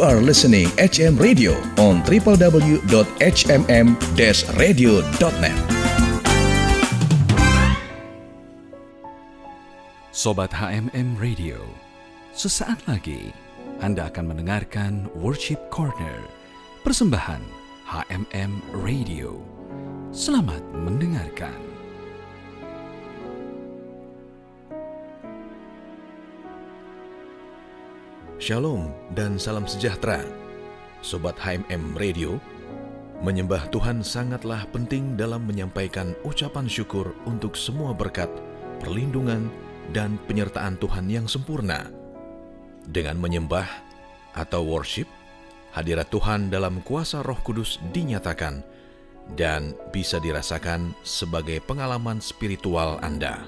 You are listening HM Radio on www.hmm-radio.net. Sobat HMM Radio, sesaat lagi Anda akan mendengarkan Worship Corner, persembahan HMM Radio. Selamat mendengarkan. Shalom dan salam sejahtera. Sobat HMM Radio, menyembah Tuhan sangatlah penting dalam menyampaikan ucapan syukur untuk semua berkat, perlindungan, dan penyertaan Tuhan yang sempurna. Dengan menyembah atau worship, hadirat Tuhan dalam kuasa Roh Kudus dinyatakan dan bisa dirasakan sebagai pengalaman spiritual Anda.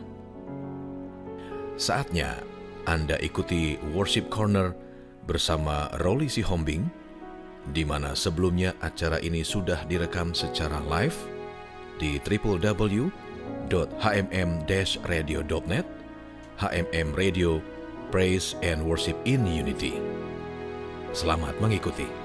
Saatnya anda ikuti Worship Corner bersama Rolly Sihombing, di mana sebelumnya acara ini sudah direkam secara live di www.hmm-radio.net, HMM Radio, Praise and Worship in Unity. Selamat mengikuti.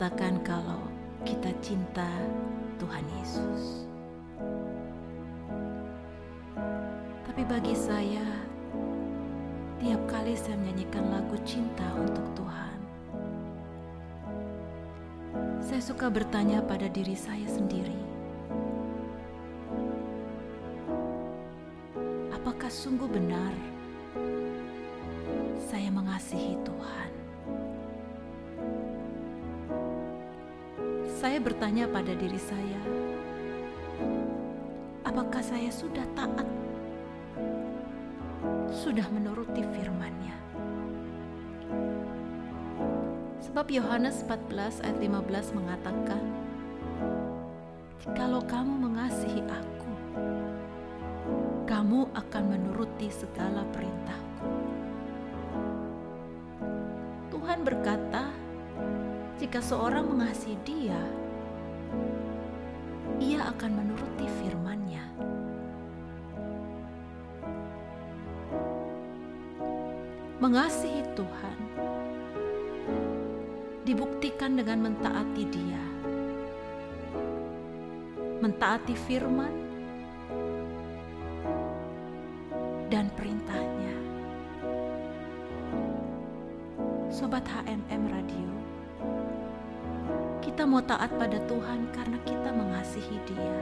Menyatakan kalau kita cinta Tuhan Yesus. Tapi bagi saya, tiap kali saya menyanyikan lagu cinta untuk Tuhan, saya suka bertanya pada diri saya sendiri, apakah sungguh benar saya mengasihi Tuhan? Saya bertanya pada diri saya, apakah saya sudah taat? Sudah menuruti firman-Nya? Sebab Yohanes 14 ayat 15 mengatakan, Jikalau kamu mengasihi aku, kamu akan menuruti segala perintahku. Tuhan berkata, ketika seorang mengasihi Dia, ia akan menuruti firman-Nya. Mengasihi Tuhan dibuktikan dengan mentaati Dia, mentaati firman dan perintahnya. Sobat HMM Radio, kita mau taat pada Tuhan karena kita mengasihi Dia.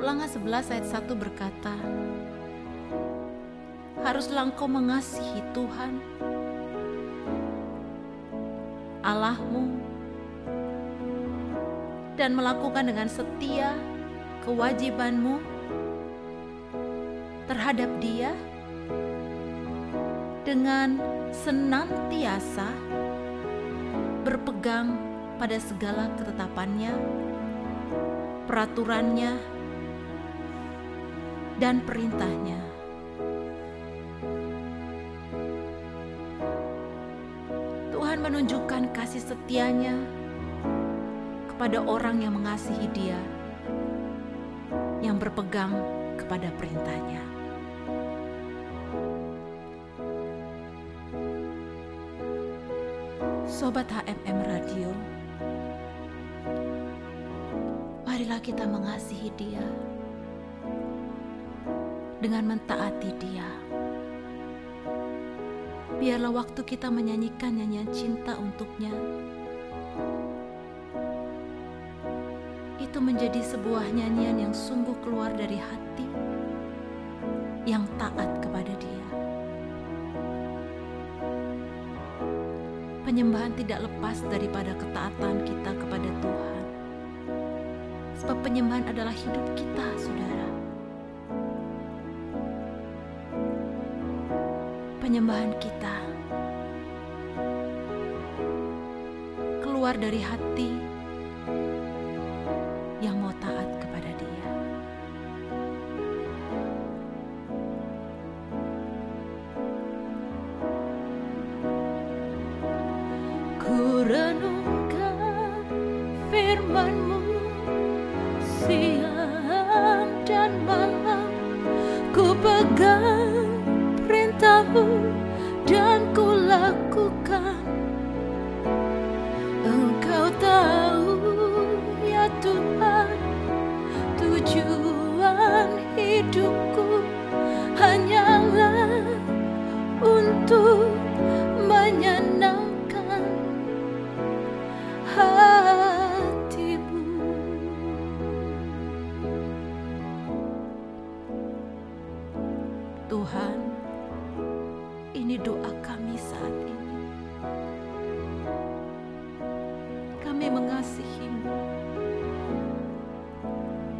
Ulangan 11 ayat 1 berkata, Haruslah engkau mengasihi Tuhan, Allahmu, dan melakukan dengan setia kewajibanmu terhadap Dia dengan senantiasa berpegang pada segala ketetapannya, peraturannya, dan perintahnya. Tuhan menunjukkan kasih setianya kepada orang yang mengasihi dia, yang berpegang kepada perintahnya. Sobat HMM Radio, marilah kita mengasihi dia. Dengan mentaati dia. Biarlah waktu kita menyanyikan nyanyian cinta untuknya, itu menjadi sebuah nyanyian yang sungguh keluar dari hati. Yang taat kepada Penyembahan tidak lepas daripada ketaatan kita kepada Tuhan. Sebab penyembahan adalah hidup kita, saudara. Penyembahan kita keluar dari hati ini doa kami saat ini. Kami mengasihimu.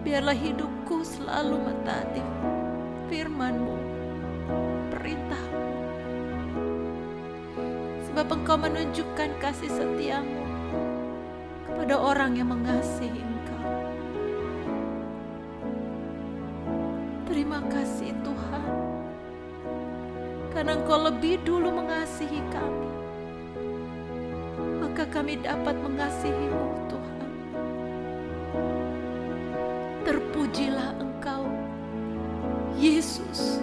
Biarlah hidupku selalu mentaati firman-Mu, perintahmu. Sebab Engkau menunjukkan kasih setiamu kepada orang yang mengasihi Engkau. Terima kasih Engkau lebih dulu mengasihi kami. Maka kami dapat mengasihimu Tuhan. Terpujilah Engkau, Yesus,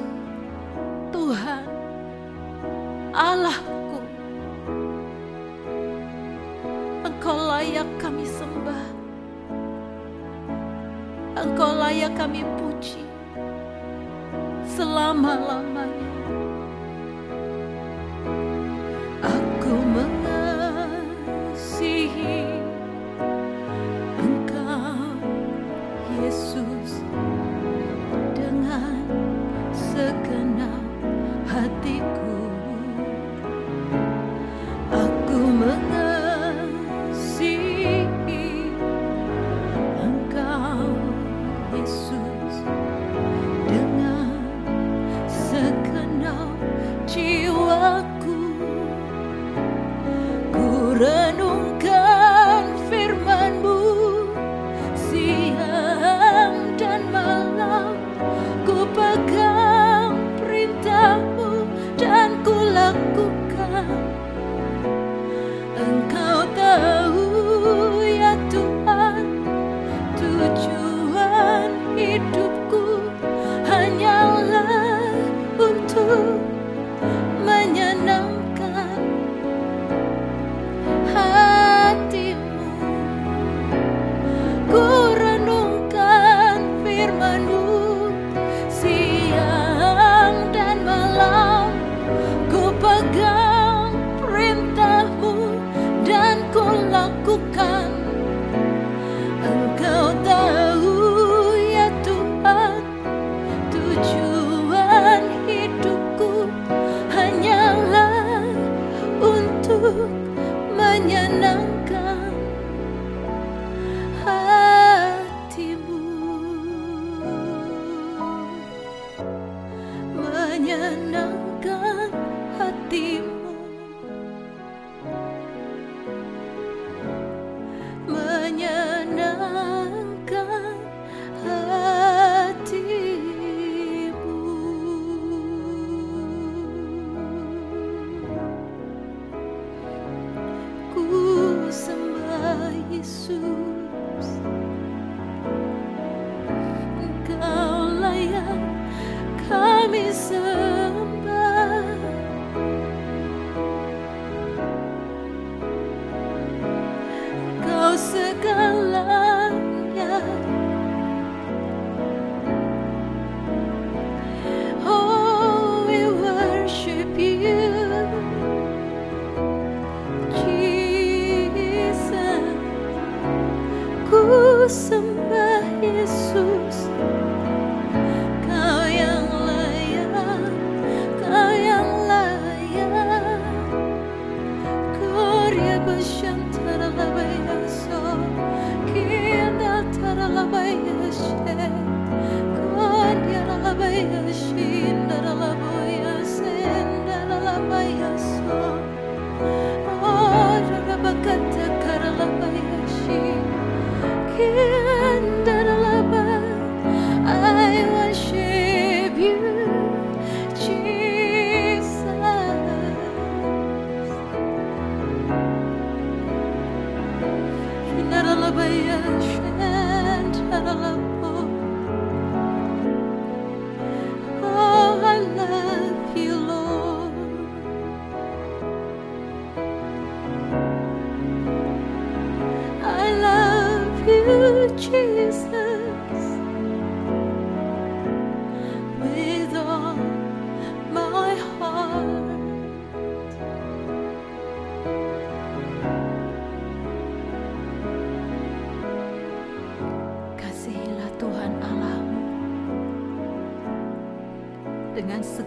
Tuhan, Allahku. Engkau layak kami sembah. Engkau layak kami puji selama-lamanya.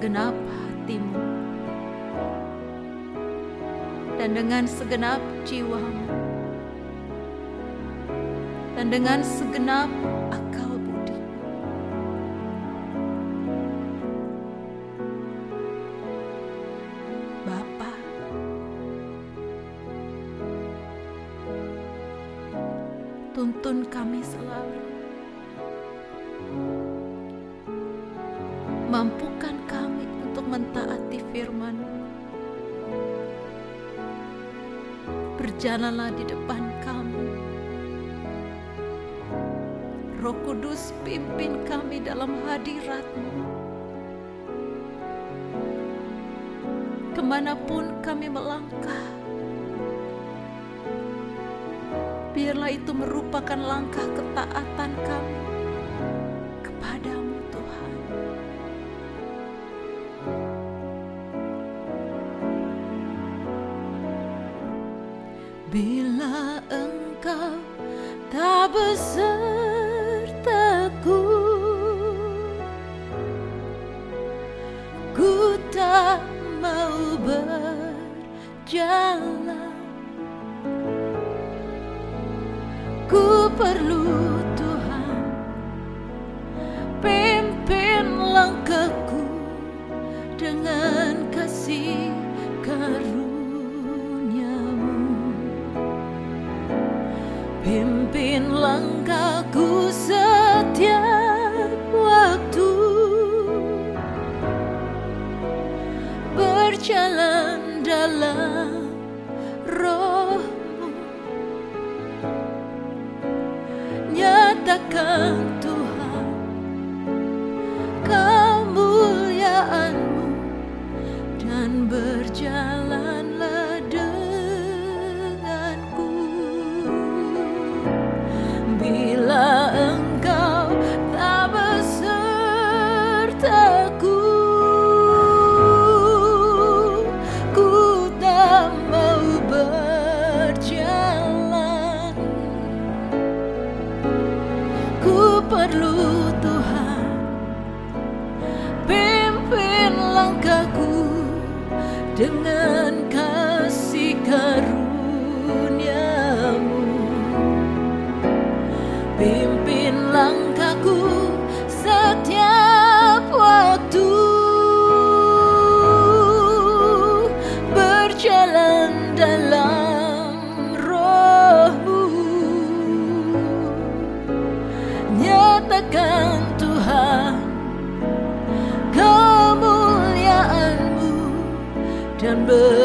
segenap hatimu. Dan dengan segenap jiwamu. Dan dengan segenap berjalanlah di depan kami, Roh Kudus pimpin kami dalam hadiratmu. Ke mana pun kami melangkah, biarlah itu merupakan langkah ketaatan kami. him dengan remember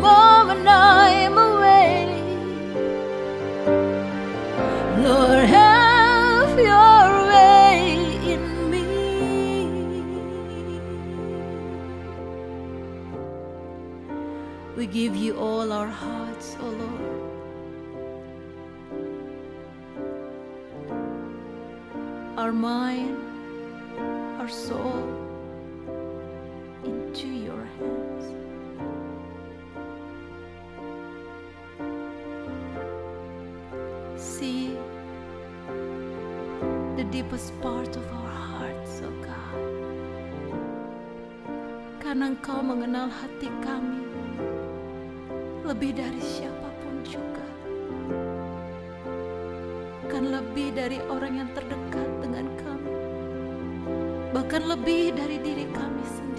Moment I'm away. Lord, have your way in me. We give you all our hearts, O oh Lord. Our mind, our soul. Engkau mengenal hati kami lebih dari siapa pun juga. Bahkan lebih dari orang yang terdekat dengan kami. Bahkan lebih dari diri kami sendiri.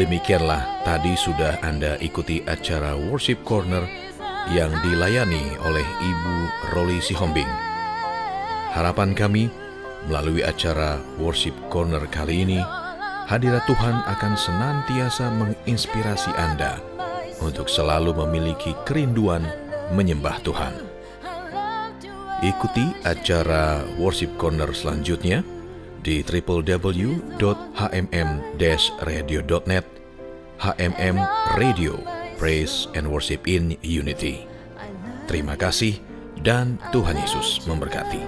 Demikianlah tadi sudah Anda ikuti acara Worship Corner yang dilayani oleh Ibu Roli Sihombing. Harapan kami melalui acara Worship Corner kali ini, hadirat Tuhan akan senantiasa menginspirasi Anda untuk selalu memiliki kerinduan menyembah Tuhan. Ikuti acara Worship Corner selanjutnya di www.hmm-radio.net HMM Radio, Praise and Worship in Unity. Terima kasih dan Tuhan Yesus memberkati.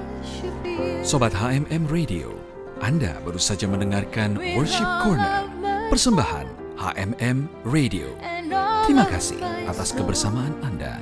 Sobat HMM Radio, Anda baru saja mendengarkan Worship Corner, persembahan HMM Radio. Terima kasih atas kebersamaan Anda.